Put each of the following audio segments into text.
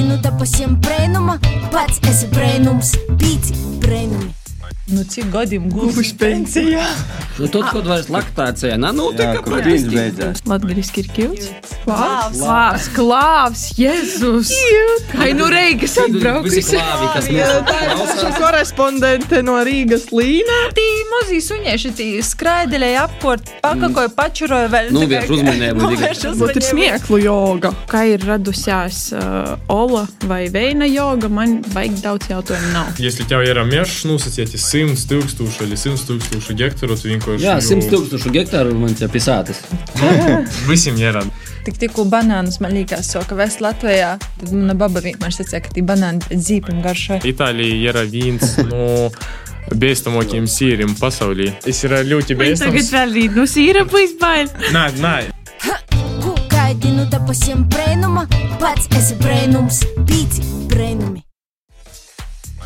Gaidinu te pasiem brēnuma, pats esi brēnums, pīci brēnumi. Nu, cik gadiem gūsi pensijā? Nu, tad, kad vairs laktācijā Jā, nanūtika, kur viņš beidzās. Latgaliski ir kļūts. Klāvs. Klāvs, klāvs, Jēzus! Ai, nu Reigas visi atbraukusi. klāvi, kas Jā, mūsu tā ir klausās. korespondente no Rīgas līnā. Tī mazī suņieši tī skraidelēja apkort, pakakoja pačuroja vēl. Nu, tikai- vērš uzmanību, Nu, tikai. vērš Tas ir uzmanību. smieklu joga. Kā ir radusies uh, Ola vai Veina joga, man baigi daudz jautājumu nav. Если у тебя ir mežs, nosacīti 100 tūkstoši vai 100 tūkstoši hektāru, tu vienkārši. Jā, jau 100 tūkstošu hektāru man te pisātas. Visiem ir. Tik tikko banānus man liekas, so, ka Vest Latvijā, tad mana baba vienmēr sacīja, ka tī banāni dzīpim garšoja. Itālija ir viens no bēstamākajiem sīriem pasaulī. Es ir ļoti Tagad bēstams. vēl rīt, nu sīra puisbail. Nē, nē, Ku gaidinu te pasiem brēnuma, pats esi brēnums, pīci brēnumi.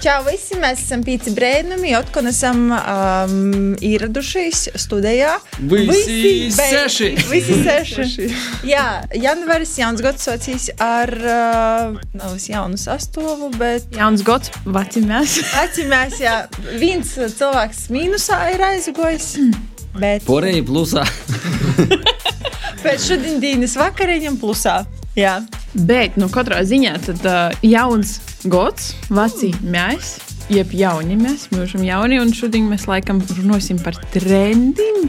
Čau visi, mēs esam pīci brēnumi, otkon esam um, ieradušies studijā. Visi seši. Visi seši. Jā, janvaris, jauns gads socijas ar, uh, nav es jaunu sastāvu, bet Jauns gads, vecimēs. atcīmēs, jā, viens cilvēks mīnusā ir aizgojis. Bet Porēji plusā. pēc šodienas vakariņam plusā. Jā. Bet, nu, katrā ziņā tad uh, jauns gads, veci mēs. Jeb jauni mēs, mūžam jauni, un šodien mēs laikam runāsim par trendiem.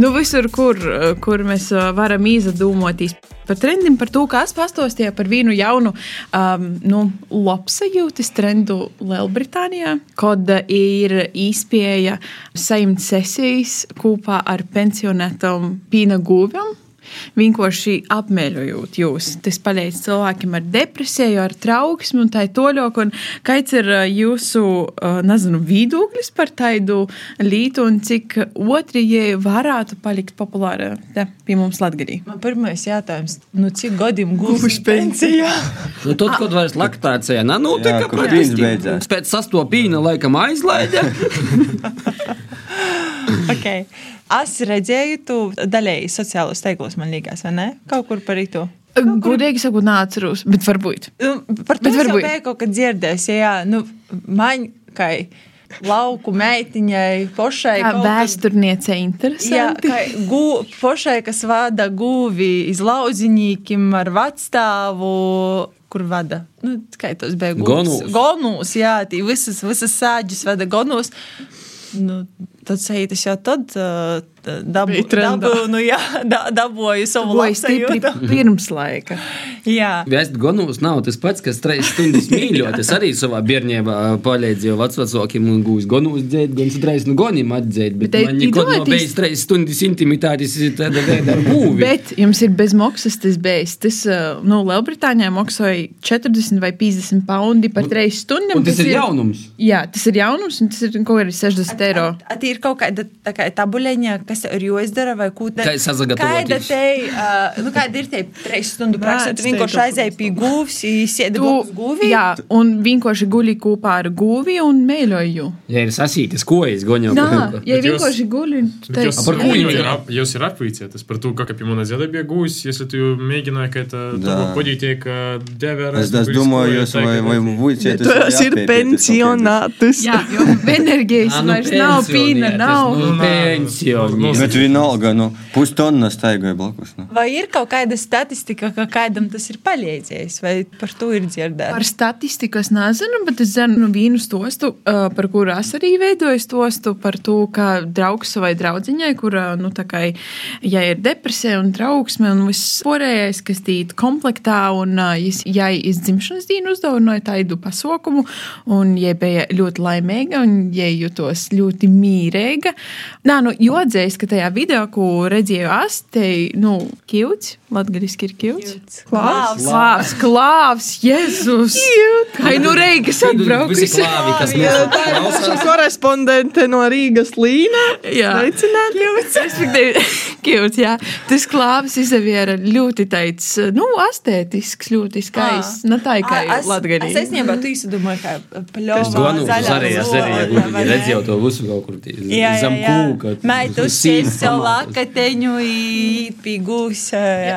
Nu, visur, kur, kur mēs uh, varam izdomāties par trendiem, par to, kas pastāstīja par vienu jaunu um, nu, labsajūtas trendu Lielbritānijā, kad ir īspēja saimta sesijas kopā ar pensionētam pīna gūviem. Vienkārši apmeļojot jūs. Tas palīdz cilvēkiem ar depresiju, ar trauksmi un tā tālāk. Un Kāds ir ā, jūsu ā, nezinu, viedoklis par tādu lietu un cik otrajai varētu palikt populāra te, pie mums Latvijā? Man pirmais jautājums, nu, cik gadiem Gūši gūsi pensijā. Nu, tad, kad vairs laktācijā nanūtika, beidzās. Pēc sastopīna laikam aizlaida. Okay. Es redzēju, tu daļēji sociālos tīklos, man liekas, vai ne? Kaut kur par to. Gudīgi sakot, nāceros, bet varbūt. Nu, par to jau varbūt- biju kaut kad dzirdējis. Jā, nu, man kā lauku meitiņai, pošai. Kā kaut kad- vēsturniece Jā, interesanti. kā gu, pošai, kas vada guvi iz lauziņīkiem ar vecstāvu. Kur vada? Nu, kā tas bija? Gonūs. Gonūs, jā, tī visas, visas sāģis vada gonūs. Nu, tad sēžat jau tad, uh, dabu, dabu, nu, jā, da, dabūju savu labsajūtu. pirms laika. Jā. Vēst gonūs nav tas pats, kas trīs stundas mīļot. Es arī savā bērnībā palīdzēju vecākiem un gūstu gonūs dzēt, gan trīs no goniem atdzēt. Bet, Bet man nekad nav bijis trīs stundas intimitātes tāda veida ar būvi. Bet jums ir bezmaksas tas bijis. Tas, uh, nu, Lielbritānijā maksāja 40 vai 50 poundi par 3 stundām. Un tas ir jaunums. Jā, tas ir jaunums, un tas ir kaut kādi 60 eiro. At ir kaut kāda tā kā tabuļiņa, kas ar jo izdara, vai ko tādu. Kā es sagatavoju? Uh, nu, kāda ir te trīs stundu praksa? Tu vienkārši aizēji pie gūvis, sēdi gūvi. Jā, un vienkārši guļi kopā ar gūvi un mēļoju. Jā, ir sasītas, ko es goņu. Jā, ja vienkārši guļi. Par ko jūs ir apvīcietas? Par to, kā pie manas jāda bija gūvis, ja tu mēģināji, ka tu podītie, ka devē. Es domāju, jūs vai vūcietas. Tas ir pensionātus. Jā, jo enerģijas vairs nav, pīna nav. Pensionātus. Nu. Bet vienalga, nu, pustonna staigoja blakus. Nu. Vai ir kaut kāda statistika, ka kādam tas ir palīdzējis, vai par to ir dzirdēts? Par statistiku es nezinu, bet es zinu nu, vienu stostu, uh, par kuru es arī veidoju stostu, par to, ka draugs savai draudziņai, kur, nu, tā kā, ja ir depresija un trauksme un viss porējais, kas tīt komplektā, un uh, ja iz dzimšanas dienu uzdāvināja tādu pasaukumu, un ja bija ļoti laimīga, un ja jutos ļoti mīrīga. Nā, nu, jodzējis, ka tajā video, ko redzēju es, te, nu, kjūts, latgaliski ir kjūts. Klāvs. Klāvs, klāvs, Jēzus! Kā nu reigas mūsu tā ir mūsu korespondente no Rīgas līnā. Jā, Sveicināt! respektīvi, kjūts, jā. Tas klāvs izdeviera ļoti tāds, nu, astētisks, ļoti skaists. Ne tā kā Es latgalī. īstenībā tu izdomāju, ka Es pļovā gonu zaļā arī, es arī ja redzēju to visu kaut kur zem kūka. Meitas sīns jau lakateņu īpīgūs.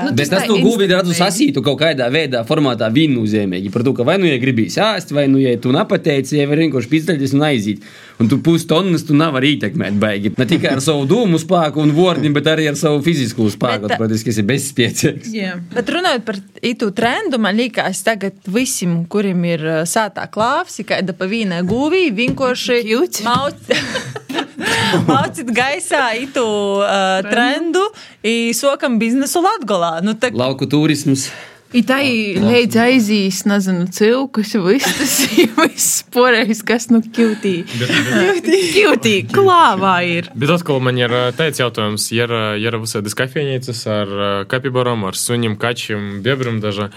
Nu, Bet tas to gūvi redzu instinktīvi. sasītu kaut kādā veidā, formātā viennozīmīgi. Par to, ka vai nu ja gribīs ēst, vai nu ja tu nepateici, ja var vienkārši pizdaļas un aiziet. Un tu pustonnas tu nevari ietekmēt baigi. Ne tikai ar savu domu spēku un vārdiem, bet arī ar savu fizisko spēku. Bet, Protams, ka esi bezspēcīgs. Jā. Bet runājot par itu trendu, man liekas, tagad visiem, kuriem ir uh, sātā klāvs, ir kāda pa vīnai gūvī, vienkārši Cute. Mācīt gaisā itu uh, trendu, i sokam biznesu Latgolā. Nu, tā, Lauku turisms. I tā līdz aizīs, nezinu, cilkus, vistas, viss poreis, kas nu kjūtī. Kjūtī, klāvā ir. Bet atkal man ir ā, tāds jautājums, ja ir, ja ir visādas kafejnīcas ar ā, kapibaram, ar suņiem, kačiem, bebram dažā.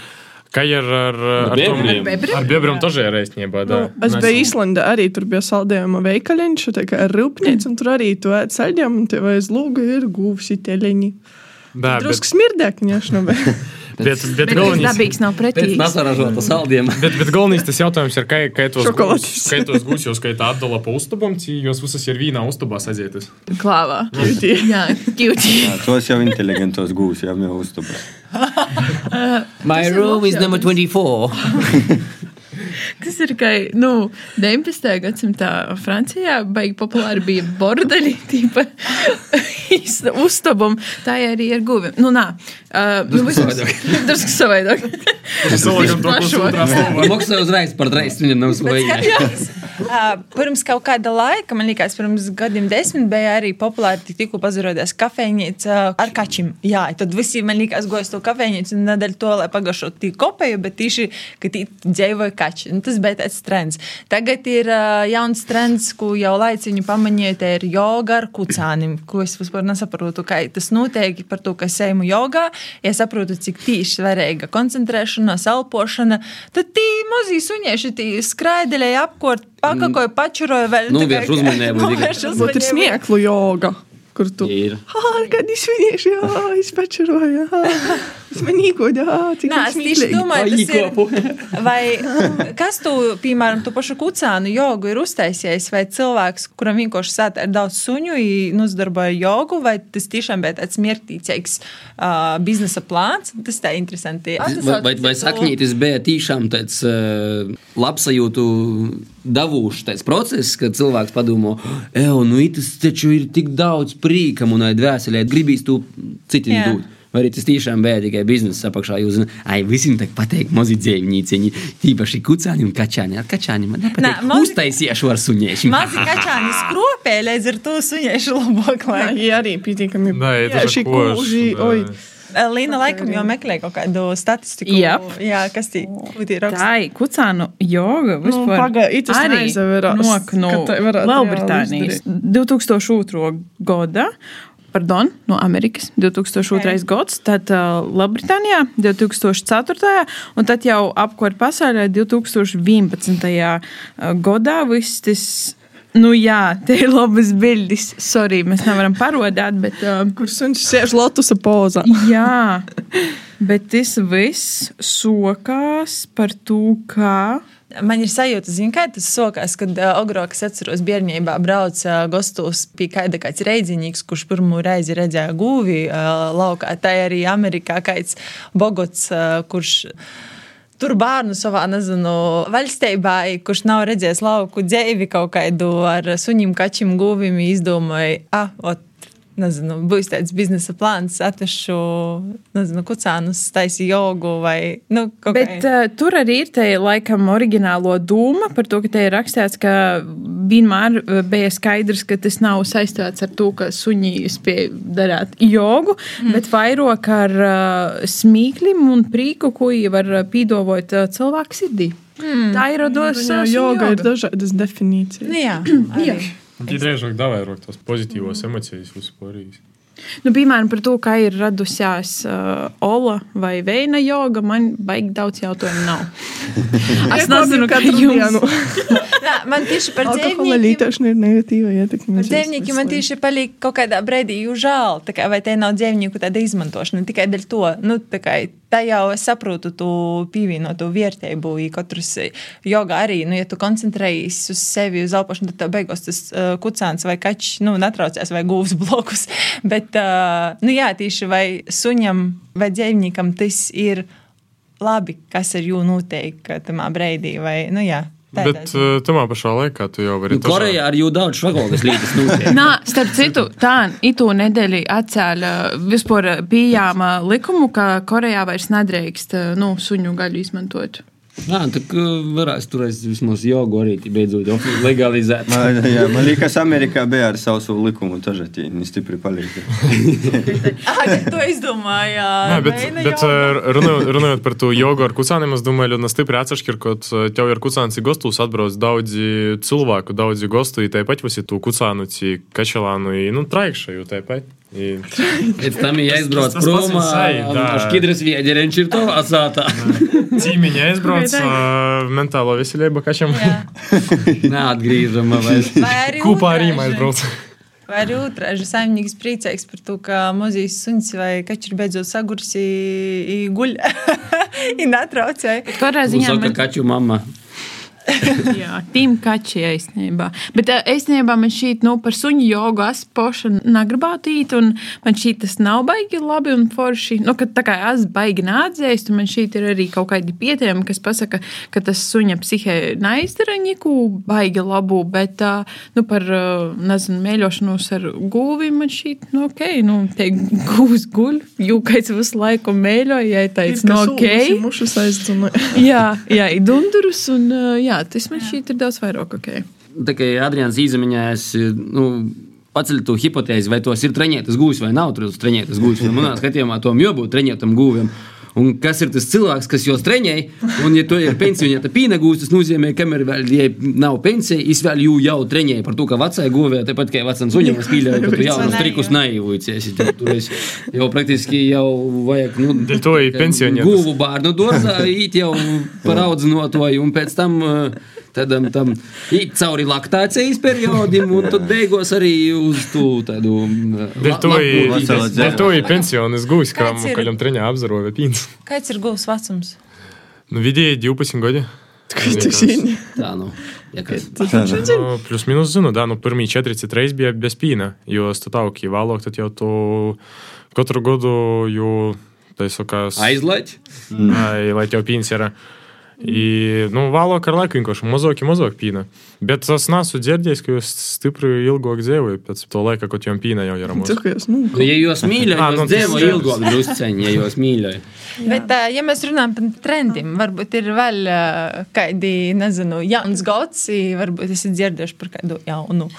Kā ir ar, ar, ar bēbriem? Ar bēbriem arī ir reizniecība. Nu, es Mēs biju Īslandē, arī tur bija saldējuma veikaliņš, tā kā ar rūpnīcu, un tur arī tu ēd saldējumu, un tev aiz lūga ir gūvsi teļiņi. Bet... Drusku smirdēk, ņēšanu. Bet, bet, bet galvenais, dabīgs nav pretīgi. Pēc nasaražota saldiem. bet, bet galvenais tas jautājums ir, kā, kā tos gūs, kā tos gūs, jūs kā tā atdala pa uztubam, cī jūs visas ir vīnā uztubā sazietas. Klāvā. Kīvtī. Jā, kīvtī. Tos jau inteligentos gūs, jau jau uztubas. My room is number 24. Tas ir kā, nu, 19. gadsimtā Francijā baigi populāri bija bordeļi, tīpa uztabam, tā arī ir guvi. Nu, nā, uh, nu, drusku savādāk. Salagam to, kas plašo. otrā stāvā. Maksāju uzreiz par reizi, viņa nav uh, pirms kaut kāda laika, man liekas, pirms gadiem desmit bija arī populāri tik tikko pazarodās kafejnīca ar kačiem. Jā, tad visi, man liekas, gojas to kafejnīcu un nedēļ to, lai pagašot tī kopēju, bet tieši, ka tī dzīvoja kači. Un tas bija tāds trends. Tagad ir uh, jauns trends, ko jau laiciņu pamanīja, ir joga ar kucānim, ko es vispār nesaprotu, kā tas notiek par to, ka es eju jogā. Ja saprotu, cik tīši svarīga koncentrēšanās, elpošana, tad tī mazie suņieši tī skraidelēja apkort, pakakoja, pačuroja vēl. Nu, vērš uzmanību Varbūt ir smieklu joga, kur tu. Ir. Ah, kad izsvinēšu, jā, izpečeroju, jā. Smanīgoļ, jā, cik Nā, es tieši domāju, tas ir. Vai kas tu, piemēram, tu pašu kucānu jogu ir uztaisījis, vai cilvēks, kuram vienkārši sēta ir daudz suņu, uzdarboja jogu, vai tas tiešām bija tāds miertīcīgs uh, biznesa plāns? Tas tā interesanti. Vai, vai, vai saknītis bija tiešām tāds uh, labsajūtu davūšs tāds process, kad cilvēks padomā, ej, nu tas taču ir tik daudz prīka manai dvēselē, gribīs to citiem dot. Vai arī tas tiešām bija tikai biznesa apakšā. Jūs zināt, ai, visiem tā patīk mazi dzīvnieciņi, tīpaši kucāni un kačāni. Ar kačāni man nepatīk. Nā, mazi- Uztaisīšu ar suņiešiem. Mazi kačāni skropē, līdz ar to suņiešu labāk. Jā, Lai. arī pietiekami. Nē, jā, tas šī ir koši, oi. Līna laikam jau meklē kaut kādu statistiku. Jep. Jā, kas tī ir raksts. Tā ir kucānu joga. Nu, pagaidi, tas arī no Lielbritānijas 2002. gada. Pardon, no Amerikas 2002. Ok. gads, tad uh, Lielbritānijā 2004. un tad jau apkārt pasaulē 2011. gadā viss tas. Nu jā, te ir labas bildes. Sorry, mēs nevaram parodēt, bet. Uh, Kur suns sēž lotusa pozā. Jā, bet tas viss sokās par to, kā. Man ir sajūta, zin, kā tas sokās, kad uh, Ogro, kas atceros, bērnībā brauca uh, gastos pie kāda kāds reidziņīgs, kurš pirmo reizi redzēja gūvi uh, laukā. Tā arī Amerikā kāds Bogots, uh, kurš. Tur bērnu savā, nezinu, valstībā, kurš nav redzējis lauku dzīvi kaut kādu ar suņiem, kačiem, guvim, izdomāja, ah, ot, nezinu, būs tāds biznesa plāns, atvešu, nezinu, kucānus, taisi jogu vai, nu, kaut Bet kā. uh, tur arī ir tā laikam oriģinālo doma par to, ka te ir rakstīts, ka vienmēr uh, bija skaidrs, ka tas nav saistīts ar to, ka suņi spēj darīt jogu, mm. bet vairāk ar uh, smīklim un prīku, ko var pīdovot uh, cilvēku sirdī. Mm. Tā ir rados Jā, joga ir dažādas definīcijas. Nu, jā. Jā. Tie drēžāk davai rok tos pozitīvos emocijas vispārīs. Nu, piemēram, par to, kā ir radusies uh, Ola vai Veina joga, man baigi daudz jautājumu nav. es nezinu, kā jums. Nā, man tieši par Alkohola dzīvniekiem. lietošana ir negatīva ietekme. Par dzīvniekiem man tieši palika kaut kādā brīdī žēl. tā Kā, vai te nav dzīvnieku tāda izmantošana tikai dēļ to? Nu, tā, kā, tā jau es saprotu, tu pievienotu vērtību. ja Katrs jogā arī, nu, ja tu koncentrējies uz sevi, uz elpošanu, tad tev beigās tas uh, kucēns vai kačs nu, netraucēs vai gūs blokus. Bet, uh, nu, jā, tieši vai suņam vai dzīvniekam tas ir labi, kas ar jū notiek tamā brīdī. Vai, nu, jā, Bet uh, tomēr pašā laikā tu jau vari Nu, Korejā ar jū daudz švagogas līdz notiek. Nā, starp citu, tā itu nedēļu atcēla vispār pieejama likumu, ka Korejā vairs nedrīkst nu, suņu gaļu izmantot. Jā, tā kā varēs turēt vismaz jogu arī beidzot ofi- legalizēt. Man, jā, man liekas, Amerikā bija ar savu likumu, tas arī stipri palīdz. Ah, to izdomāju. jā. Nē, bet, Veina bet joga. uh, runājot, runājot par to jogu ar kucāniem, es domāju, ļoti stipri atšķir, ka tev ir kucāns gostus atbrauc daudzi cilvēku, daudzi gostu, i tāpat visi tu kucānu, ci kačelānu, i, nu, traikšaju tāpat. I... Pēc tam ir jāizbrauc Tas- tas prom, pats ir sai, un tā. šķidras viederiņš ir to atsātā. Cīmiņa aizbrauc, uh, mentālo veselību kačam. Jā. Neatgriežama vairs. Vai Kūpā arī otrāži. aizbrauc. Vai arī otrādi saimnieks priecīgs par to, ka mazīs suns vai kaķis ir beidzot sagursi guļ. Ir netraucēja. Katrā ziņā Saka, man kaču mamma. Jā, tīm kači īstenībā. Bet īstenībā man šī nu, par suņu jogu es poša negribētu īt, un man šī tas nav baigi labi un forši. Nu, ka tā kā es baigi neatdzēstu, man šī ir arī kaut kādi pietiekami, kas pasaka, ka tas suņa psihē neizdara neko baigi labu, bet nu, par, nezinu, mēļošanos ar gūvim man šī, nu, ok, nu, te gūs guļ, jūkaits visu laiku mēļo, ja teica, nu, ok. Mušas aizdzuna. Jā, jā, dundurus, un ā, jā, tas man šķiet ir daudz vairāk ok. Tā kā Adrians izmiņājas, nu, paceļ to hipotēzi, vai tos ir treņētas gūs vai nav tos treņētas gūs. Un Manā skatījumā tom jābūt treņētam gūvim. Un kas ir tas cilvēks, kas jūs treņē? Un, ja to ir pensija, ja tā pīna gūs, tas nozīmē, ka kamēr vēl ja nav pensija, es vēl jū jau treņēju par to, ka vecai gūvē, tāpat kā vecam suņam, es pīļauju, ka tu jaunus trikus naivojies. Tur es jau praktiski jau vajag, nu, Dēļ to ir pensionētas. Guvu bērnu dārzā, īt jau par audzinotoju, un pēc tam uh, tādam tam īt cauri laktācijas periodam, un tad beigās arī uz to tādu. Dēļ to ir- to ir pensionis gūs, kam, Kāds ir? kaļam treņā apzaroja pīns. Kāds ir gūs vecums? Nu, vidēji 12 gadi. Tā, nu, ja kas. Nu, Plus minus zinu, da, nu, pirmie 40 reizes bija bez pīna, jo statāvki vēlāk, tad jau tu katru gadu, jo, tai sakas, Aizlaid. Ai, lai tev pīns ir. I, nu, vēlāk ar laiku vienkārši mazāk, mazāk pīna. Bet es neesmu dzirdējis, ka jūs stipri ilgāk dzīvojat pēc to laika, kad jums pīna jau ir jūs, nu, Nu, ja jūs mīļojat, Ā, tad nu, jūs tas dzīvo ir- ilgāk drusceņi, ja jūs mīļojat. Bet, ja mēs runājam par trendiem, varbūt ir vēl kādi, nezinu, jauns gads, i varbūt esat dzirdējuši par kādu jaunu.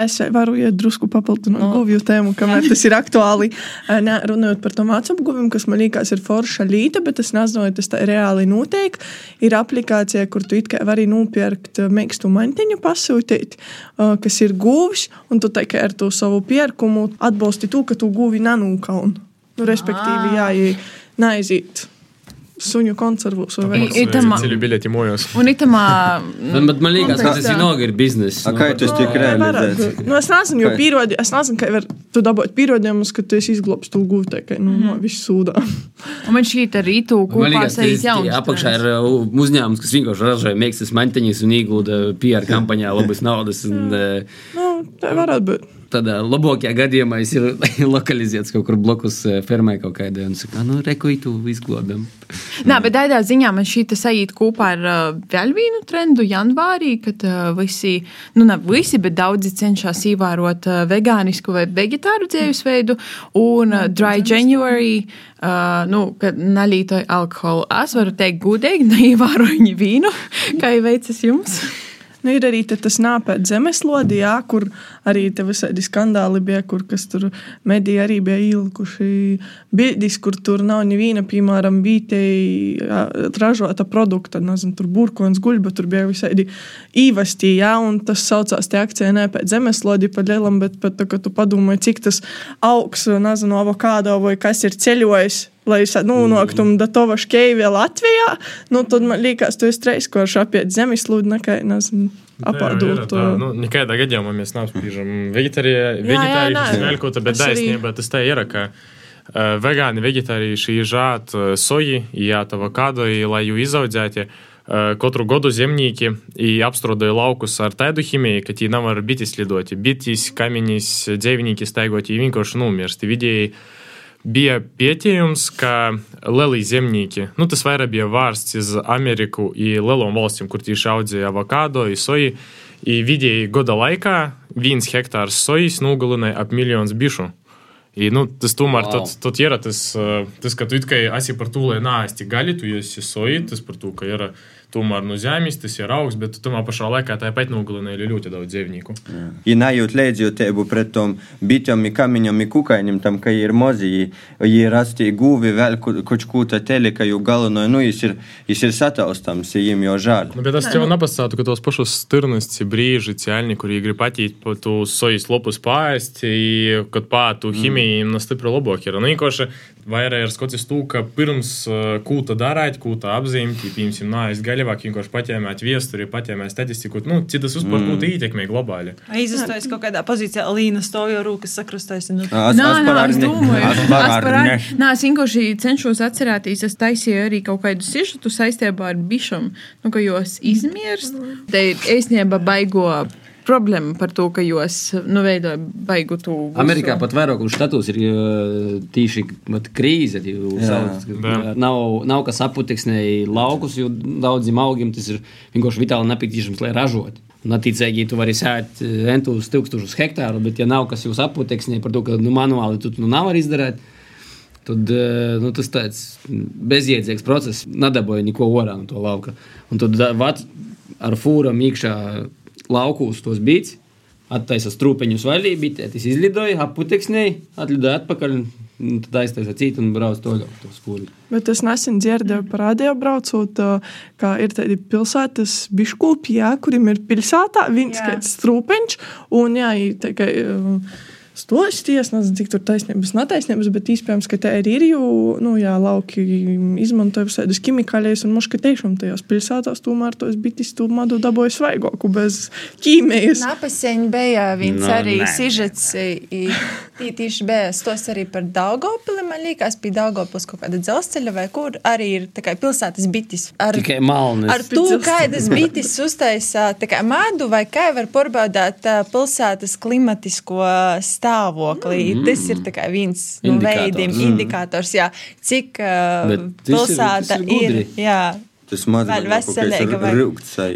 Es varu iet drusku papildināt no. guvju tēmu, kamēr tas ir aktuāli. Ē, Nē, runājot par to mācu apguvumu, kas man liekas ir forša līta, bet es nezinu, vai tas tā reāli notiek. Ir aplikācija, kur tu it kā vari nopirkt ē, mīkstu mantiņu, pasūtīt, ā, kas ir guvs, un tu tā kā ar to savu pierkumu atbalsti to, ka tu guvi nanūkaun. Nu, respektīvi, jā, ja neaiziet suņu konservus. Itamā- biļeti mojos. Un itamā. Man, man liekas, ka tas kontekstā- ir biznesa. A, kā tas tiek realizēts? Nu, es nezinu, jo Kā? pierodi, es nezinu, kā var tu dabūt pierādījumus, ka tu esi izglābis to gūtē, ka nu, no visas sūdā. Un man šī ir rītu kopā jaunu. ir apakšā ir uzņēmums, kas vienkārši ražoja mīkstas mantiņas un iegūda PR kampaņā labas naudas. Un, Nu, tā varētu būt. Tādā labākajā gadījumā es ir lokalizēts kaut kur blakus uh, fermai kaut kādai un saka, nu, rekoitu izglābjam. Nā, bet tādā ziņā man šī aiziet kopā ar uh, vēl vienu trendu janvārī, kad uh, visi, nu ne visi, bet daudzi cenšas ievērot uh, vegānisku vai vegetāru dzīvesveidu. Un uh, Dry January, uh, nu, kad nalītoja alkoholu, es varu teikt gudīgi, neievēroju viņu vīnu, kā jau veicas jums. Nu, ir arī tas nāpēt zemeslodi, jā, kur arī te visādi skandāli bija, kur kas tur mediji arī bija ielikuši bildis, kur tur nav neviena, piemēram, jā, ražota produkta, nezinu, tur burkons, guļba, tur bija visādi īvastī, jā, un tas saucās te akcija nāpēt zemeslodi pa lielam, bet pat, tā, ka tu padomāji, cik tas augs, nezinu, avokādo vai kas ir ceļojis lai es nu, nonāktu mm. do tava škeivē Latvijā, nu, tad man liekas, tu esi reizes apiet zemeslūdu, nekā, nezinu, apādot. Tā, nu, nekādā gadījumā mēs neapspīžam vegetāriešu smelkota, bet daisnība tas tā ir, ka uh, vegāni vegetārieši žāt uh, soji, jāt avokado, lai jū izaudzētu. Uh, katru gadu zemnieki apstrādāja laukus ar tādu ķīmiju, ka tie nevar bitis lidoti. Bitis, kamiņas, dzīvnieki staigoti, vienkārši numirst. Vidēji bija pētījums, ka lielie zemnieki, nu tas vairāk bija vārsts uz Ameriku lielām valstīm, kur tieši audzēja avokado, soju. I vidēji gada laikā viens hektārs sojas nogalināja ap miljonus bišu. I, nu, tas tomēr wow. tad, tad ir tas, tas, ka tu it kā esi par to, lai nē, es tik gali, tu esi soja, tas ir. Tomēr no zemes tas ir augsts, bet tomēr pašā laikā tāpat nogalināja ļoti daudz dzīvnieku. Ja nejūt līdzjūtību pret tom bitām, kamiņam, kukaiņam, tam, ka ir mozi, ja rasti guvi vēl kaut ko tā teli, ka jau galveno, nu, jis ir, jis ir sataustams, jiem jau žēl. Nu, bet es tev nepastātu, ka tos pašus stirnas, brīži, cielni, kuri grib patīt pa tu sojas lopus pārēst, kad pātu ķimiju, mm. stipri labāk ir. Nu, vairāk ir skots to, ka pirms kūta darīt, kūta apzīmēt, piemēram, nā, es gaļavāk vienkārši paķēmēt viesturi, paķēmēt statistiku, nu, citas uzpār mm. kūta ietekmē globāli. Aizastājas kaut kādā pozīcijā, Līna stāv jau rūkas sakrustājas. Nu. Nā, nā, es domāju, nā, es vienkārši cenšos atcerēties, es taisīju arī kaut kādu sižetu saistībā ar bišam, nu, ka jūs izmirst. Te ir īstenībā baigo problēma par to, ka jūs nu, veidojat baigu to. Visu. Amerikā pat vairākos štatos ir tīši krīze. Nav, nav kas aputiksnēji laukus, jo daudziem augiem tas ir vienkārši vitāli nepieciešams, lai ražotu. Un, attiecīgi, tu vari sēt entus tūkstošus hektāru, bet, ja nav kas jūs aputiksnē par to, ka nu, manuāli tu nu, nevar izdarīt, tad nu, tas tāds bezjēdzīgs process, nedabūja neko orā no to lauka. Un tad vat, ar fūram iekšā laukos tos bīts, attaisa strūpeņus vaļī, bitētis izlidoja, aputeksnēja, atlidoja atpakaļ, un tad aiztaisa citu un brauc to uz skolu. Bet es nesen dzirdēju par radio braucot, ka ir tādi pilsētas biškūpi, jā, kuriem ir pilsētā viens kāds strūpeņš, un jā, tā kā... Uh, stosties, nezinu, cik tur taisnības, netaisnības, bet iespējams, ka tā arī ir, jo, nu, jā, lauki izmanto visādus ķimikāļus, un muška tiešām tajās pilsētās tomēr tos bitis tu madu dabūja svaigoku bez ķīmijas. Napaseņ bija viens no, arī nē. sižets, tieši bija stos arī par Daugopili, man liekas, pie Daugopils kaut kāda dzelzceļa vai kur arī ir tā kā pilsētas bitis. Ar, Tikai malnis. Ar to, kādas bitis uztaisa, tā kā madu vai kā var porbaudāt pilsētas klimatisko stāvokli stāvoklī. Mm. Tas ir viens no nu, veidiem, mm. indikators, jā, cik uh, pilsēta ir. ir jā, Tas man liekas,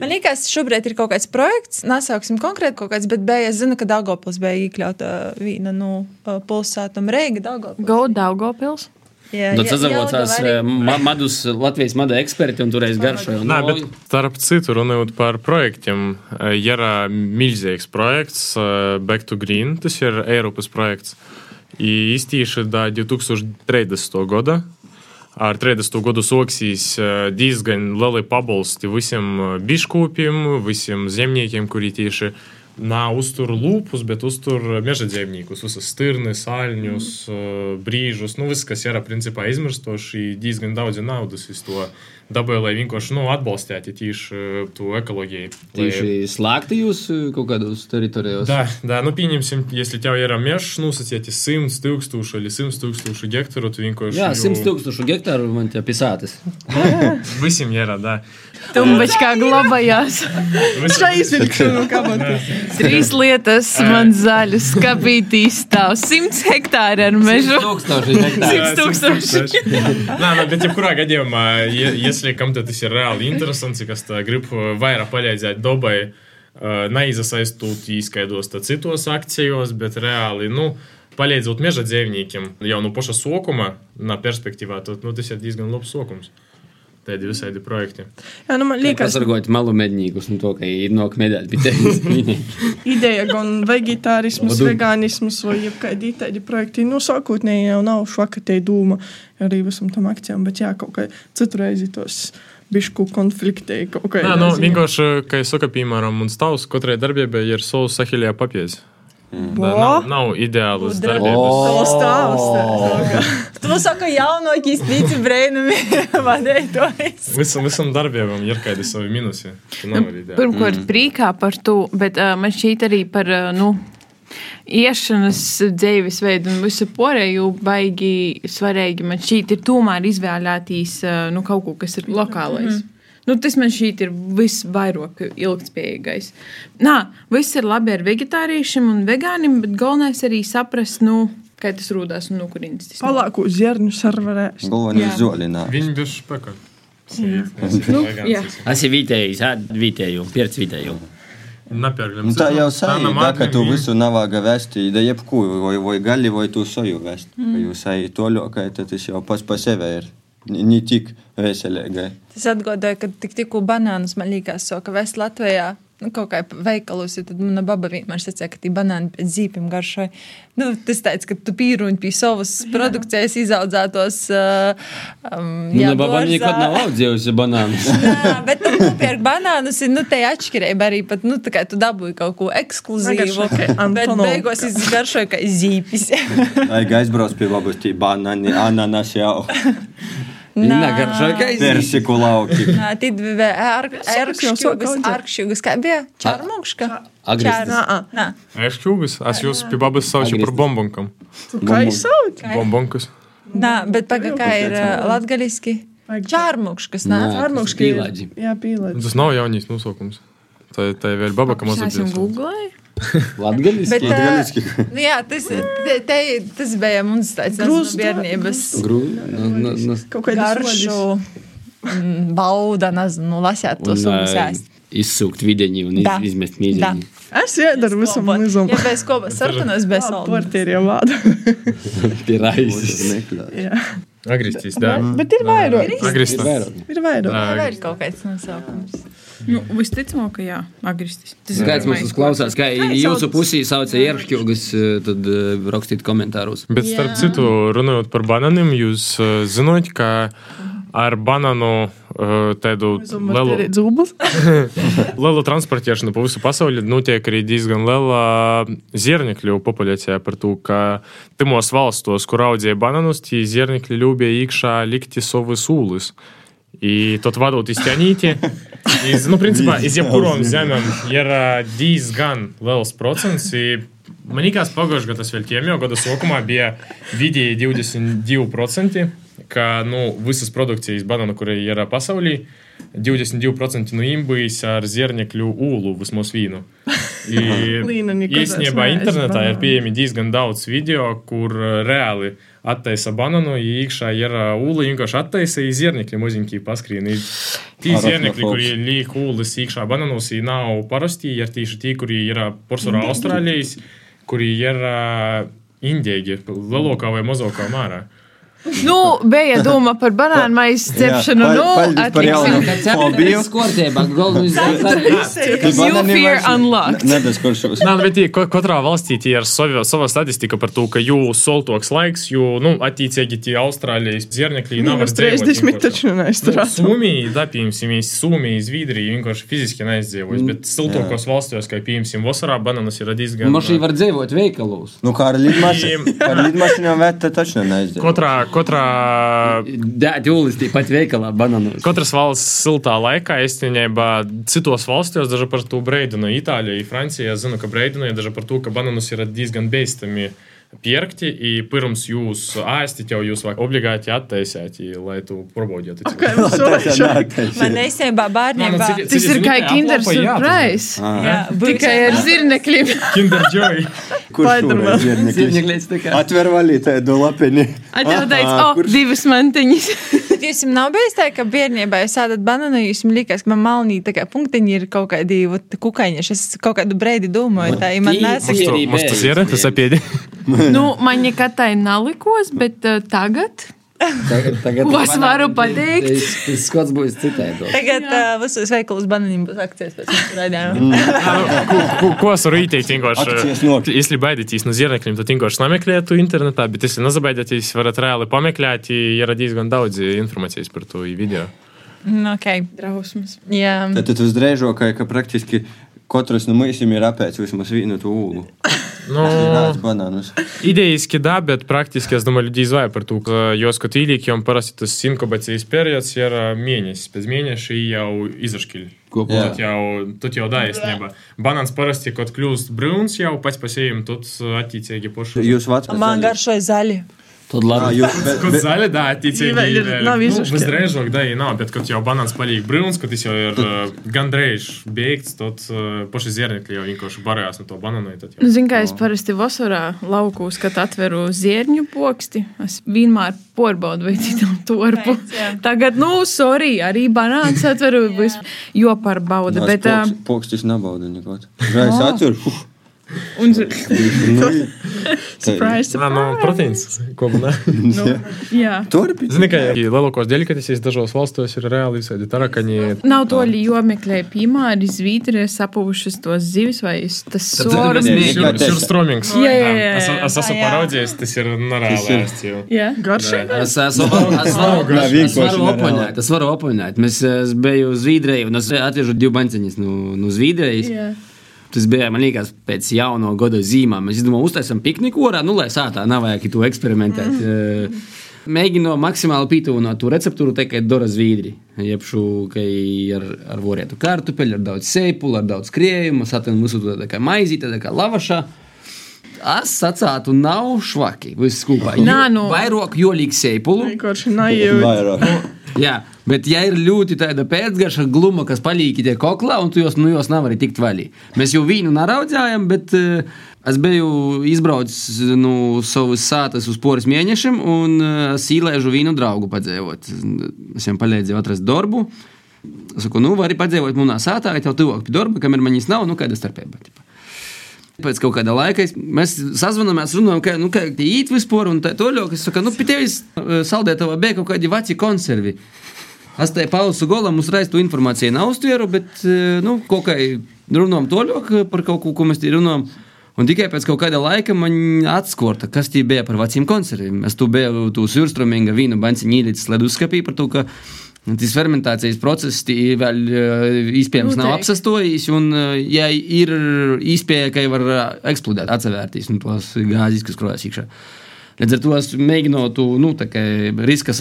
man liekas, šobrīd ir kaut kāds projekts, nesauksim konkrēti kaut kāds, bet bija, es zinu, ka Daugopils bija iekļauta viena no uh, pilsētām Reiga Daugopils. Go Daugopils. Nu, tas atzīmēs ma madus Latvijas mada eksperti un toreiz garšoja. Nē, bet starp citu runājot par projektiem, ir milzīgs projekts Back to Green, tas ir Eiropas projekts. Īstīši da 2030. gada. Ar 30. gadu soksīs diezgan lieli pabalsti visiem biškopiem, visiem zemniekiem, kuri tieši nav uztur lūpus, bet uztur meža dzīvniekus, visas stirnas, sāļņus, mm. brīžus. Nu, viss, kas ir principā izmirstoši, diezgan daudz naudas uz to dabūja, lai vienkārši nu, atbalstītu ja tieši e, to ekoloģiju. Tieši lai... slēgti jūs e, kaut kādos teritorijos? Jā, jā, nu, pieņemsim, ja tev ir mežs, nu, nosacīti 100 tūkstoši vai 100 tūkstoši hektāru, tu vienkārši... Jā, 100 tūkstoši hektāru man te pisātas. Visiem ir, jā. Tumbačkā glabājās. Šai izvilkšanu kabatā. Trīs lietas man zaļas, skapītīs stāv. 100 hektāri ar mežu. 100 tūkstoši hektāri. 100 tūkstoši. Nā, bet jebkurā gadījumā, ja, ja если kam-то tas ir reāli interesants, kas grib vairāk palīdzēt dabai, neiesaistot īskaidos citos akcijos, bet reāli, nu, palīdzot meža dzīvniekiem jau no paša sokuma, na perspektīvā, tad nu, tas ir diezgan labs sokums. Tādi visādi projekti. Jā, nu man liekas, Pasargāt malu medniekus no to, ka ir nok medēt. ideja gan vegetārisms, Vadu. vegānisms vai jebkādi tādi projekti. Nu, sākotnēji jau nav švakatē doma arī visam tam akcijām, bet jā, kaut kā citu reizi tos bišku konfliktē kaut kā. Nē, nu, vienkārši, kā jau saka, piemēram, mums tavs katrai darbībai ir savs sahiļā papīrs. Tā nav, nav ideāls darbības. Tas stāsts. Tu saka, jaunākais tīci brēnumi vadētājs. Visam, visam darbībam ir kādi savi minusi. Ideāli. Pirmkārt, mm. prīkā par to, bet uh, man šķiet arī par uh, nu, iešanas dzīvesveidu un visu pārējo baigi svarīgi. Man šķiet, ir tomēr izvēlētīs uh, nu, kaut ko, kas ir lokālais. Mm -hmm. Nu, tas man šķiet ir visvairāk ilgspējīgais. Nā, viss ir labi ar vegetāriešiem un vegāniem, bet galvenais arī saprast, nu, kā tas rūdās un no kurienes tas nāk. Palāku zirņu sarvarēs. Galvenais zolinā. Viņi. Nu, jā. Es esmu vietējais, vietēju, pieredz vietēju. Nu, tā jau sāīja, ka tu visu navāga vesti, da jebkuru, vai, vai gali, vai tu soju vest. Mm. Jūs ej toļokai, tad tas jau pas pa sevi ir. Ne tik veselīgai. Tas atgādāja, ka tik tikko banānus man liekas, soka vest Latvijā. Nu, kaut kā veikalos, tad mana baba vienmēr sacīja, ka tie banāni pēc zīmēm garšoja. Nu, tas teica, ka tu pīruņi pie savas produkcijas izaudzētos. Uh, um, Mana baba nekad nav audzējusi banānus. Jā, bet tu nopērk banānus, ir nu, te atšķirība arī pat, nu, tā kā tu dabūji kaut ko ekskluzīvu. Ka Bet beigās izgaršoja, ka zīpis. Ai, aizbrauc pie babas, tī banani, ananas jau. Viņa garšo, ka es Persiku lauki. Nā, Tad bija Sakas jau sāk ārkšķugas, audzēt. ārkšķugas, kā bija čārmukška. Agresīvs. Nā, Nā, Es čūgas, es jūs pie babas saucu par bombonkam. tu kā izsauc? Bombonkas. nā, bet paga, kā ir uh, latgaliski? Čārmukškas, nā. Nā. Ārmukški ir. Pīlādži. Jā, pīlādži. Tas nav jaunīs nosaukums. Tā, tā ir vēl baba, kam Es esmu mazliet. googlēju. Latgaliski. uh, nu jā, tas, te, te, tas bija mums tāds Grūzdā- bērnības Grū, nu. Kaut kādi garšu mm, bauda, nezinu, lasēt to ēst. Izsūkt vidiņu un iz, Da. izmest Da. mīziņu. Es iedaru visam mizam. Ja bez ko sarkanos, bez saldas. Portieri jau vāda. Pie raizes. Jā. Agristīs, jā. Bet ir vairāk. Ir vairāk. Vēl kaut kāds nosaukums. Nu, visticamāk, ka jā, agristis. Tas ir Kāds mums uzklausās, kā jūsu pusī sauca ieršķilgas, tad eh, rakstīt komentārus. Bet starp Jā. citu, runājot par banāniem, jūs uh, zināt, ka ar banānu uh, tādu lielu, Zubas. lielu transportēšanu pa visu pasauli notiek arī diezgan liela zirnekļu populācija par to, ka timos valstos, kur audzēja banānus, tie zirnekļi ļūbēja iekšā likti savus ūlus i tot vadot izķaņītie. Iz, nu, principā, iz jebkurām zemēm ir diezgan liels procents. Man liekas, pagājušajā gadā, vēl ķēmijā, gada sākumā bija vidēji 22%, ka nu, visas produkcijas banāna, kurai ir pasaulī, 22% no imbuļs ar zirnekļu ūlu vismaz vīnu. Neesmu internetā ir pieejami diezgan daudz video, kur uh, reāli attaisa banānu, iekšā ir uh, ūla, vienkārši attaisa zirnekļi maziņķī paskrien. I Tie Arachnofops. zirnekļi, kuri liek ūlas iekšā banānos, nav parasti, ir tieši tie, kuri ir porcelāna Austrālijas, kuri ir uh, indīgi, lielākā vai mazākā mērā. Nu, bija doma par banānu maisu cepšanu. Jā, Nu, pa- paldies par jaunu. Fobiju. Skortībā, galvenais You fear unlocked. Nē, bet tie, ko- katrā valstī tie ir sava, sava statistika par to, ka jū soltoks laiks, jo, nu, attiecīgi tie Austrālijas zirnekļi nav Minus 30 taču Nu, neizturās. Somija, da, piemēram, Somija, Zviedrija vienkārši fiziski neizdzīvojas, bet siltākos valstīs, kā piemēram, vasarā bananas ir diezgan. Mašīna var dzīvot veikalos. Nu, kā ar lidmašīnām vērtē taču neaizdzīvo. Katrā, katrā, Dēt jūlis tīpat veikalā bananos. katras valsts siltā laikā, īstenībā, citos valstīs, daži par to Breidinu, Itālijā, Francijā, zinu, ka Breidinu ir daži par to, ka bananus ir diezgan beistami. Pierkti, i pirms jūs ēstit, jau jūs vajag obligāti attaisēt, i, lai tu jau solīšu. Man īstenībā bērnībā. Tas ir kā Kinder Surprise. Tikai ar zirnekļiem. Kinder Joy. Kurš kā. Atver valītē do lapiņi. Atjautājas, Aha, o, divas mantiņas. Jums nav bijis tā, ka bērnībā jūs ēdat banānu, jūs man liekas, ka man malnī tā kā punktiņi ir kaut kādi kukaiņi. Es kaut kādu breidi domāju, tā ir man nesaka. Arī Mums tas ir, tas apiedi. nu, man nekad tā nav likos, bet uh, tagad Tagad, tagad Ko es varu pateikt? Tas, tas skots būs citādi. Tagad uh, visos veikalos banāniem būs akcijas pēc tam raidījuma. Ko, ko, ko es varu ieteikt? Akcijas Vienkārši, nokļūt. если baidīties no zirnekļiem, tad vienkārši nemeklējiet to internetā, bet, ja nezabaidieties, varat reāli pameklēt, ja ir diezgan daudz informācijas par to video. Mm, okay. Drausmas. Jā, Tad tas uzreižokai, ka praktiski katrs no mums ir apēdis vismaz vienu to ūlu. Nu, Rāds banānus. Idejiski, да, bet praktiski es domāju, люди izvēlē par to, ka jos kaut īlīkiem parasti tas inkubācijas periods ir ā, mēnesis. Pēc mēneša jau izašķiļ. Kopā. Tad jau, tad jau da īstenībā. Banāns parasti, kad kļūst brūns, jau pēc pasējiem, tad attīcīgi pošu. Jūs vats man garšoja zaļi. Tad labi. jūs, bet, Kad bet, zaļa, da, attīcīgi. Vēl ir- nav izašķiļ. Visdrīzāk, da, ir nav, bet kad jau banāns paliek brūns, kad tas jau ir ā, gandrīz beigts, tad ā, paši zirnekļi jau vienkārši barējās no to banānu. tad jau- Nu, Zinu, kā es parasti vasarā laukos, kad atveru zierņu poksti. Es vienmēr porbaudu, vai. Pēc, jā. Tagad, nu, sorry, arī banāns atveru, jo par baudu. Bet, ā, poks- Pokstis nebauda neko. Žais atver. uf, un, Nu, Surprise, Nā, no proteīns. Ko man? jā. Turpin. Zini, ka lielākos delikatesīs dažos valstos ir reāli visādi tarakani. Nav to jomeklē, piemēram, izvītrē sapuvušas tos zivis vai tas soras. Šur- Šurstromings. Jā, jā, jā. Es, es esmu jā. paraudzies, tas ir nereāli jau. Jā. Garšīgi. Es varu- Nā, es varu opoņēt. Mēs es biju Zviedrijā un es atvežu divu banciņus no, no Zviedrijas. Tas bija, man liekas, pēc jauno gada zīmām. Mēs domājam, uztaisām pikniku orā, nu, lai sātā nav vajag to eksperimentēt. Mm. Mēģinu maksimāli pītūnot to receptūru, tikai Dora Zviedri. Jebšu, ka ar, ar vorietu kartupeļu, ar daudz sēpulu, ar daudz krējumu, satinu visu to tā kā maizīte, tā kā lavašā. Es sacātu, nav švaki. Viss kopā. Nā, nu. Vairāk jolīgi sēpulu. Vienkārši naīvi. Vairāk. Jā, bet ja ir ļoti tāda pēcgarša gluma, kas palīk tie koklā, un tu jos, nu, jos nevari tikt vaļā. Mēs jau vīnu neraudzējām, bet uh, es biju izbraucis no savas sātas uz poras mēnešiem, un uh, es īlēžu vīnu draugu padzēvot. Es viņam palīdzēju atrast darbu. Es saku, nu, vari padzēvot manā sātā, ja tev tuvāk pie darba, kamēr man viņas nav, nu, kāda starpība. Pēc kaut kāda laika mēs sazvanāmies, runājam, kā, nu, īt vispār, un tā toļok. Es saku, nu, pie tevis eh, saldētavā bija kaut kādi veci konservi. Es te pausu golam uzreiz to informāciju neuztveru, bet, eh, nu, kaut kā runājam toļok par kaut ko, ko mēs te runājam. Un tikai pēc kāda laika man atskorta, kas tie bija par veciem konserviem. Es tu biju tu surstromīga vīna banciņa īlītis leduskapī par to, ka tas fermentācijas process vēl eh, iespējams nav apsastojis, un eh, ja ir iespēja, ka var eh, eksplodēt, atsevērties un tos gāzes, kas krojas iekšā. Līdz ar to es mēģinu to nu, riska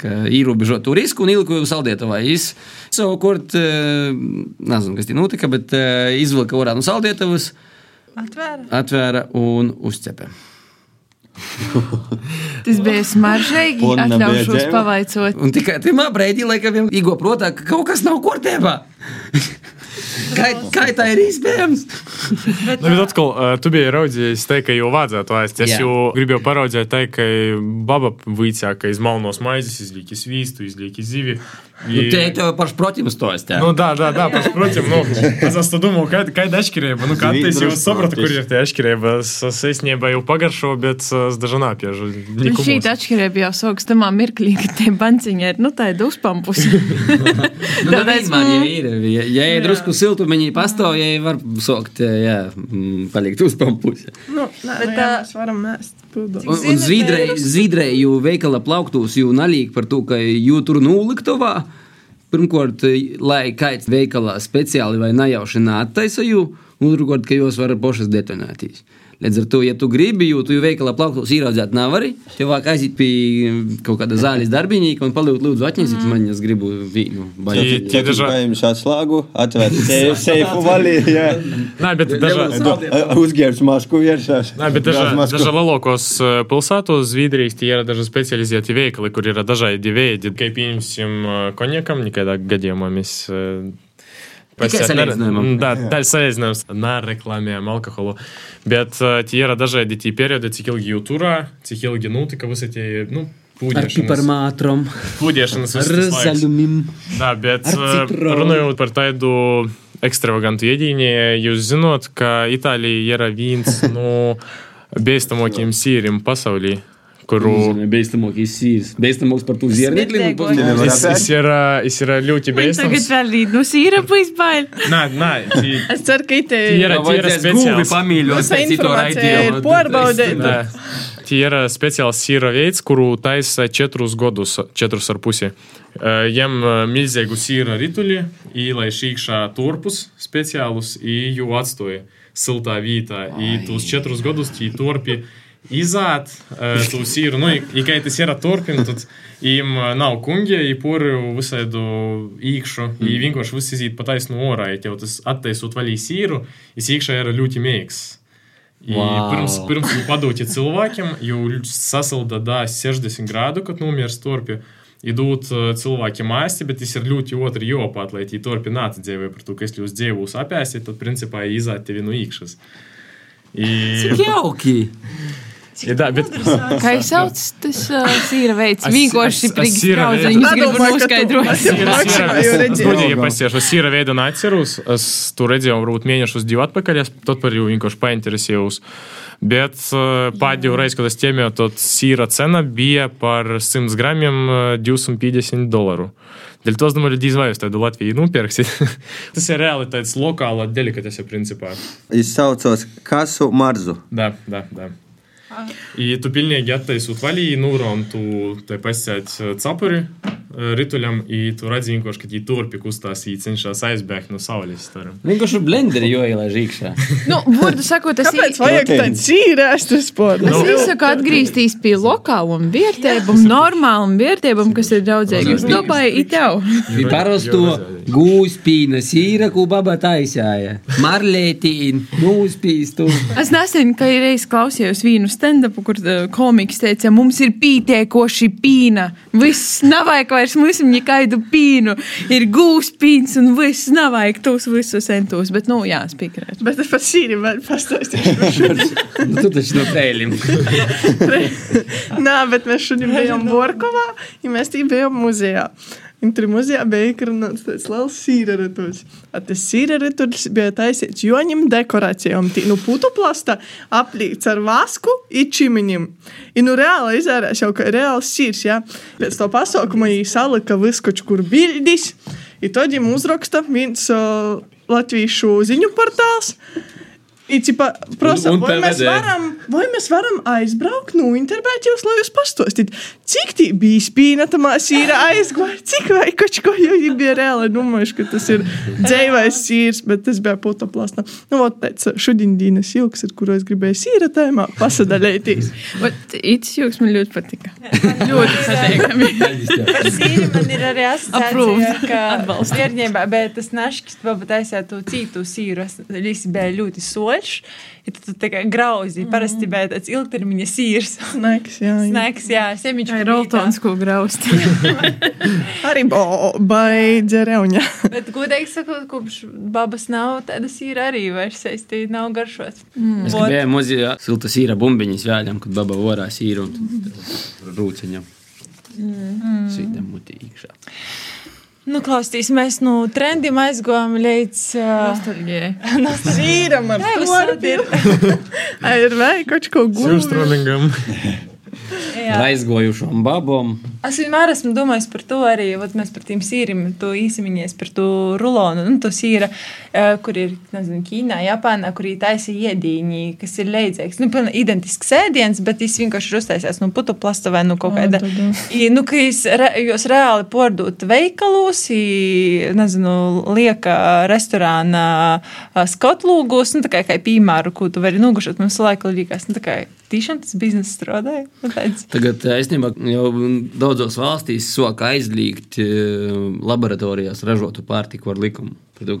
kā ierobežot to risku un ieliku saldētavā. Es savukārt, eh, nezinu, kas tie notika, bet eh, izvilka orā no saldētavas, Atvēra. atvēra un uzcepa. Tas bija smaržīgi. Atļaušos pavaicot. Un tikai tajā brīdī, laikam, īgo protā, ka kaut kas nav kārtībā. kā, kā tā ir iespējams? Nu, bet atkal, uh, tu biji raudzījis, te, ka jau vajadzētu ēst. Es Jā. jau gribēju paraudzēt, te, ka baba vīcā, ka iz malnos maizes izliek iz svīstu, izliek iz zivi. Nu, te tev pašs protams stāst. Nu, да, да, да, посмотрим. Ну, es esmu domājis, kāda kā atšķirība. Nu, kā es jau sapratu, kur ir tie atšķirība. Es, es īstenībā jau pagaršoju, bet es dažā napiežu. Un šī atšķirība jau sauks tamā mirklī, ka tie banciņi ir, nu, tāda uzpampus. Nu, Tāpēc, vienmēr, ja mm. ir, ja, ja ir drusku siltumiņi pastāv, ja var sokt, jā, mm, palikt uz pampus. Nu, nē, Bet jā, tā- mēs varam mēst. Un, un Zviedrēju veikala plauktos jau nalīk par to, ka jū tur nūliktovā. Pirmkārt, lai kāds veikalā speciāli vai nejauši nātaisa jū, un otrkārt, ka jūs varat pašas detonētīs. Līdz ar to, ja tu gribi, jo tu jau veikalā plauktos ieraudzēt nevari, tev vajag aiziet pie kaut kāda zāles darbinīka un palūgt, lūdzu, atņemsiet man, es gribu vīnu. Tie- tie dažā- Paņems atslēgu, atvērt seifu, valī. Nē, bet dažā. Uzgērs masku virsās. Nē, bet dažā, dažā lielākos pilsētos Zviedrijas tie ir daži specializēti veikali, kur ir dažādi veidi. Kā piemēram, konjakam, nekādā gadījumā mēs. Uh, Tikai salīdzinājumam. Да, да, salīdzinājums. Nereklamējam alkoholu. Bet uh, tie ir dažādi tie periodi, cik ilgi jų turā, cik ilgi nutika visi tie, nu, Ar piparmātrom, ar zaļumim. Da, bet Ar uh, runājot par tādu ekstravagantu ēdienu, jūs zinot, ka Itālija ir viens no bēstamākajiem sīriem pasaulī. Kuru Beistamākais sīrs. Beistamāks par to ziernieku. Smirdēgo. Es, es ir, ā, es ir ļoti Man tagad bēstams. vēl rīt no sīrapu izbail. Nē, nē, tī- Es ceru, ka te tī ir, tī ir speciāls. pamīļot. Visa informācija ir pārbaudīta. Nē, Tie ir speciāls sīra veids, kuru taisa četrus gadus, četrus ar pusi. Eh, Jem eh, milzīgu sīra rituli, ielaiž iekšā turpus speciālus, i jū atstoja siltā vietā. I tos četrus gadus tie turpi izāt eh, to sīru. Nu, i- i kai tas ir turpina, tad Им э, nav kungi, i pori visādu īkšu, mm. i vienkārši viss iziet pa taisnu orā, ja tev tas attaisot vaļī sīru, is iekšā ir ļoti mīgs. I Wow. Pirms, pirms jau padūti cilvēkiem, jau sasilda da 60 grādu, kad nomirs turpi. Idūt cilvēki māsti, bet tas ir ļoti otri jopāt, lai tie turpi nāca dzīvē par to, ka es jūs dzīvūs apēsti, tad principā izāt tevi no īkšas. I, Jauki! I, da, bet, Kā jūs sauc, tas uh, sīra veids? Es- Vienkārši es- es priekš sīra veids. draudziņus gribu Nedomāju, ka tu- noskaidrot. Es jau maksimā jau redzēju. Godīgi pasiešu, es īra veidu neatceros. Es to redzēju varbūt mēnešus divu atpakaļ, es tad par jau vienkārši painteresējos. Bet uh, pēdējo reizi, kad es ķēmēju, tad sīra cena bija par 100 gramiem uh, 250 dolāru. Dēļ to es domāju, ka izvairās tādu Latviju nopirksi. Tas ir reāli tāds lokāla delikatese principā. Es saucos Kasu Marzu. Да, да, да. И tu pilnīgi attaisot vaļī, nūron tu te pasēt capuri rituļam, i tu redzi vienkārši, ka tī turpi kustās, i cenšas aizbēgt no saules. Taram. Vienkārši blenderi joielaiž iekšā. Nu, vārdu sakot, tas Kāpēc ir. vajag tādu sīrēstu sportu? Es izsaku atgriezties pie lokālām vērtībām, normālām vērtībām, kas ir draudzīgas. Dabai ir tev. Bija parasto gūspīna sīra, ko baba taisāja. Marlētīn, gūspīstu. Es nesen, kad reiz klausījos vienu stand-upu, kur uh, komiks teica, mums ir pītēkoši pīna. Viss nav vajag vairs mums nekādu pīnu. Ir gūs pīns un viss nav vajag tos visus entos. Bet, nu, jā, spīkrēt. Bet es pat sīri vēl pastāstīšu. Nu, tu taču no pēlim. Nē, bet mēs šodien bijām Borkovā, ja mēs tī bijām muzejā. Un tur muzejā bija ikrunāts tāds liels sīraretuļs. A tas sīraretuļs bija taisīts joņim dekorācijām. Tī nu putu plasta aplīts ar vasku i čimiņim. I nu reāli izērās jau, ir reāls sīrs, jā. Pēc to pasaukuma jī salika viskoč kur bildis. I tad jim uzraksta viens uh, latviešu ziņu portāls. I, cipa, prosa, Un- un vai, mēs varam, vai mēs varam aizbraukt, nu, intervēt jūs, lai jūs pastāstītu, cik tī bija spīna, tam sīra aizgāja, cik vai kaut ko, jo viņi bija reāli domājuši, ka tas ir dzēvais sīrs, bet tas bija puta plasta. Nu, vot tāds šodien dienas ilgs, ar kuru es gribēju sīra tēmā pasadalēties. Its jūgs man ļoti patika. ļoti patīkami. Par sīri man ir arī asociācija, ka Atbalstu. bērnībā, bet tas naškis pat aizsēt to citu sīru, es- bija ļoti soļš, tu tā kā grauzi, parasti bija tāds ilgtermiņa sīrs. Snēks, jā. jā. Snēks, jā, semiņš. Ir Roltons, ko graust. Arī baidze reuņa. Bet, godīgi sakot, kopš babas nav, tāda sīra arī vairs saistīta, nav garšot. Es Vot. gribēju muzejā silta sīra bumbiņas vēļam, kad baba vorā sīru un tad rūceņam. Sītam mutī iekšā. Nu, klausīsimies, nu, trendiem aizgājām līdz. Nostalģijai. Sīram ar Jā, to ir. ir vēl kaut ko gudru. Sūstrolingam. jā. Raizgojušām babām. Es vienmēr esmu domājis par to arī, vat mēs par tiem sīriem, to īsimiņies par to rulonu, nu, to sīra, kur ir, nezinu, Ķīnā, Japānā, kur ir taisi iedīņi, kas ir leidzīgs, nu, pilnīgi identisks ēdiens, bet viņš vienkārši ir uztaisies no putu plasta vai no kaut kāda. I, nu, ka jūs, re, jūs reāli pordūt veikalos, i, nezinu, lieka restorāna skotlūgos, nu, tā kā, kā piemēru, ko tu vari nogušot, mums laika likās, nu, tiešām tas biznesa strādāja. Nu. Tagad īstenībā jau daudzos valstīs soka aizliegt eh, laboratorijās ražotu pārtiku ar likumu. To,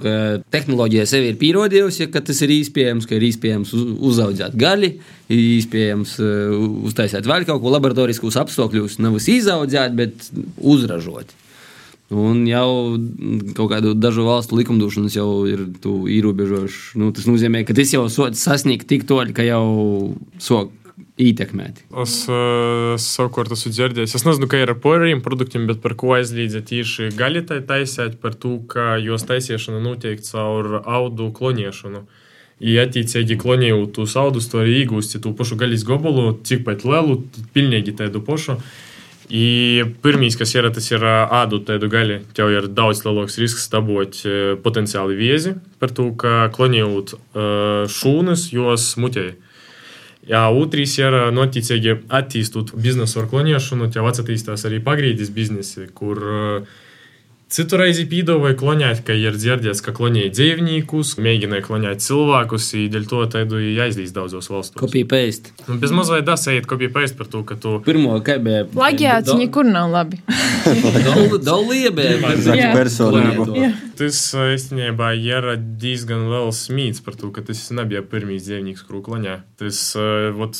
tehnoloģija sev ir pierādījusi, ka tas ir iespējams, ka ir iespējams uz- uzaudzēt gaļu, ir iespējams eh, uztaisīt vēl kaut ko laboratorijas apstākļos, nevis izaudzēt, bet uzražot. Un jau kaut kādu dažu valstu likumdošanas jau ir ierobežojuši. Nu, tas nozīmē, ka tas jau sots sasniegt tik toļi, ka jau sok ietekmēt. Es uh, savukārt esmu dzirdējis, es nezinu, kā ir ar poriem produktiem, bet par ko aizliedza tieši gaļa tai taisīt, par to, ka jos taisīšana notiek caur audu kloniešanu. I attiecīgi klonīju tu saudus, tu arī iegūsti tu pašu gaļas gobolu, cik pat lielu, pilnīgi tādu pašu. I pirmīs, kas ir, tas ir ā, ādu tādu gaļu, tev ir daudz lielāks risks dabūt e, potenciāli viezi par to, ka klonījot šūnas, jos mutēji. Jā, otrs ir noticīgi attīstot biznesu ar kloniešanu, tev attīstās arī pagrīdis biznesi, kur uh, Citu reizi pīdavoju klonēt, ka ir dzirdēts, ka klonēja dzīvniekus, mēģināja klonēt cilvēkus, dēļ to tādu jāizdīs daudzos valstos. Kopija paste. Un bez mazliet das ejot kopija paste par to, ka tu. Pirmo, kā bija. Plagiāts nekur nav labi. Dolība. Jā. personību. Jā. Tas īstenībā ir diezgan liels mīts par to, ka tas nebija pirmīs dzīvnieks, kuru klonē. Tas, eh, vot,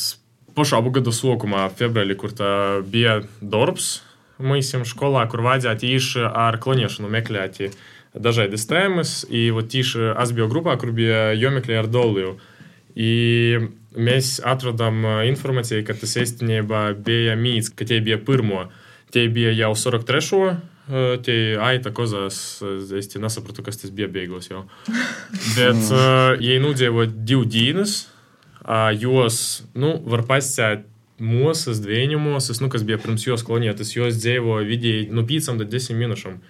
pašā gada sākumā, februārī, kur tā bija darbs, mēs esam skolā, kur vajadzētu īši ar kloniešanu meklēt dažādas tēmas. I вот tieši es biju grupā, kur bija jāmeklē ar doliju. I mēs atradām ā, informāciju, ka tas īstenībā bija mīts, ka tie bija pirmo. Tie bija jau 43. ā, Tie aita kozās, es te nesapratu, kas tas bija beigās jau. Bet, ā, ja nudzīvo divu dienas, ā, jos, nu, var pasēt mūsas, dviņu mūsas, nu, kas bija pirms jos klonētas, jos dzīvo vidēji no 5 līdz 10 minūšām.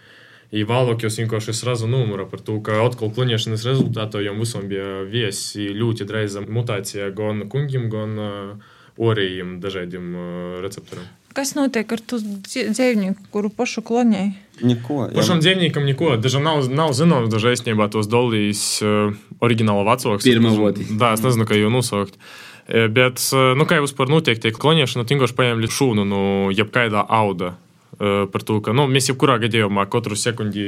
I vēlāk jūs vienkārši srazu numuru par to, ka atkal klonēšanas rezultātā jau visam bija viesi ļoti drēza mutācija gan kungiem, gan uh, orējiem dažādiem uh, receptoriem. Kas notiek ar to dzīvnieku, kuru pašu klonēju? Neko. jā. Pašam dzīvniekam neko, dažā nav, nav zināms, dažā īstenībā tos dolīs uh, oriģināla vecāks. Pirmā voti. Jā, es nezinu, kā jau nosaukt. E, Bet, nu ką jau sparnų tiek, tiek klonė, aš nutingo, aš paėmė lišūnų, nu, jepkaida auda per tūką. Nu, mes jau kurą gadėjome, kotrų sekundį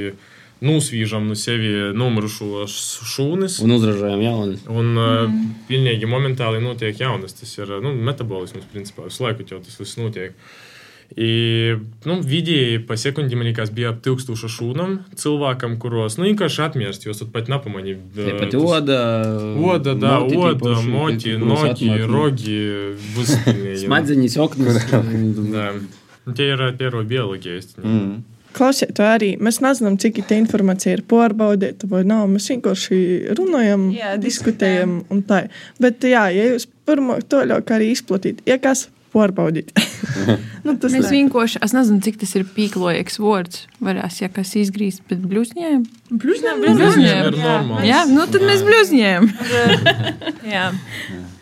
nusvyžam nu sevi numrušu šūnis. Un uzražojam jaunas. Un mm. pilnīgi momentāli notiek jaunas. Tas ir nu, metabolisms principā visu laiku jau tas viss notiek. Uh, I, nu, vidēji pa sekundi, man liekas, bija ap 1000 šūnām cilvēkam, kuros, nu, vienkārši atmirst, jo pat nepamanīja. Tāpat oda. Oda, da, moti oda, tīpaši, moti, noki, rogi. Smadzenes, oknas. Tie ir īstenībā. Mm. Klausiet, to arī mēs nezinām, cik tā informācija ir pārbaudīta vai nav. Mēs vienkārši runājam, Jā, diskutējam un tā. Bet, jā, ja jūs pirmo to ļaujat arī izplatīt, ja kas pārbaudīt, nu, tas Mēs ir vienkārši, es nezinu, cik tas ir pīklojīgs vārds. Varēs, ja kas izgrīst, bet blužņiem. blužņiem. Ir normāli. Jā, nu tad mēs blužņiem. Jā,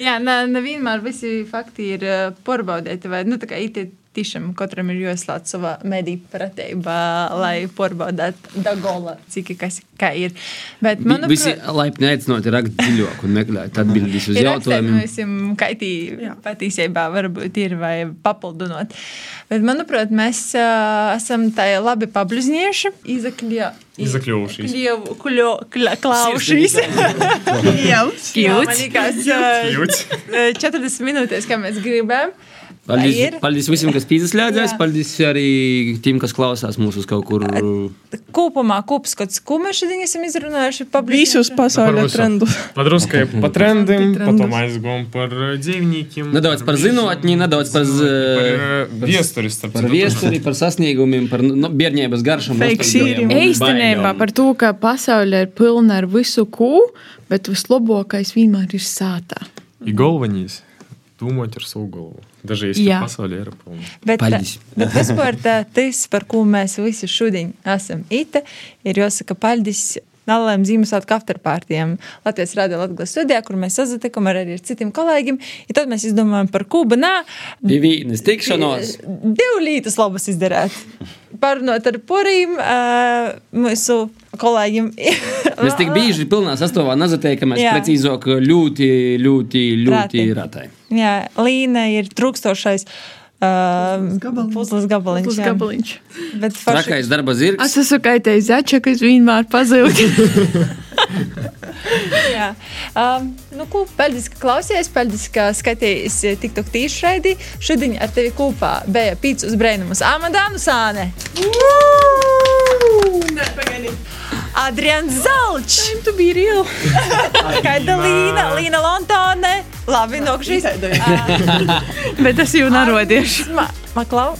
Jā ne, nevienmēr visi fakti ir uh, pārbaudīti. Vai, nu, tā kā it tiešām katram ir jāizslēdz savā mediju pratībā, lai pārbaudītu dagola, cik kas kā ir. Bet, Vi- Visi manuprāt, laipni aicinot rakstīt dziļāk un meklēt atbildības uz jautājumiem. jautājumi, kaitī Jā. patiesībā varbūt ir vai papildinot. Bet, manuprāt, mēs uh, esam tā labi pabližņieši, izakļie. Izakļuvušies. Klaušīs. Jūts. 40 minūtes, kā mēs gribējām. Paldies, ir. paldies visiem, kas pieslēdzās. Paldies arī tiem, kas klausās mūsu kaut kur. Kopumā kopskats, ko mēs šodien esam izrunājuši Visus pasaules Par trendus. Padraskai pa trendiem, potom aizgājām par dzīvniekiem. Nedaudz par zinātnī, nedaudz par, Par viesturi, starp par viesturi, par sasniegumiem, par nu, bērnības garšām. Īstenībā par to, ka pasaule ir pilna ar visu ko, bet vislabākais vienmēr ir sātā. И galvenais - domāt ar savu galvu. Dažreiz Jā. pasaulē ir pilna. Bet, Paldies. bet vispār tā, tas, par ko mēs visi šodien esam ite, ir jāsaka paldies. Nalēm Ziemassvētku afterpartijām Latvijas Rādio Latvijas studijā, kur mēs sazatikām ar arī ar citiem kolēģiem. I tad mēs izdomājām par Kubu. Nā, Bija vīnas tikšanos. Divu lietas labas izdarīt. Parunot ar porīm, mūsu kolēģiem. Mēs tik bieži pilnā sastāvā nezateikamies Jā. precīzāk ļoti, ļoti, ļoti ratai. Jā, Līna ir trūkstošais. Uh, gabaliņš. Puslas gabaliņš. Tas jā. gabaliņš. Bet forši- Trakais darba zirgs. Es esmu kaitējis zača, kas vienmēr pazūd. Jā, um, nu, ko, paldies, ka klausījāties, paldies, ka skatījāties TikTok tīši raidī. Šodien ar tevi kopā bija pīcis brēnumus Amadānu Sāne. Adrians Zalčs, Tu biji reāli. Kaida Līna, Līna Lontone. Labi, nokšīs. Bet es jau narodiešu. Maklau.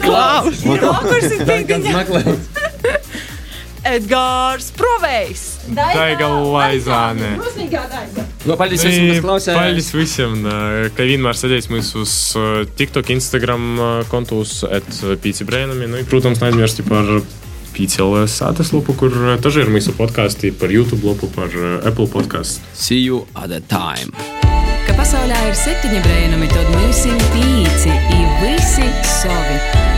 Klaus! Nokurs ir Kas pīdiņa. meklē? Edgars Provejs. Daiga Laizāne. Jo, paldies visiem, kas klausījās. Paldies visiem, ā, ka vienmēr sēdēs mūsu uz ā, TikTok, Instagram ā, kontos, at Pīci Brēnami. Nu, i, protams, neaizmirsti par Pīcēlē sātas lopu, kur ā, taži ir mūsu podkāsti, par YouTube lopu, par ā, Apple podkāstu. See you at a time. Ka pasaulē ir septiņi brēnumi, tad mums ir pīci, ir visi savi.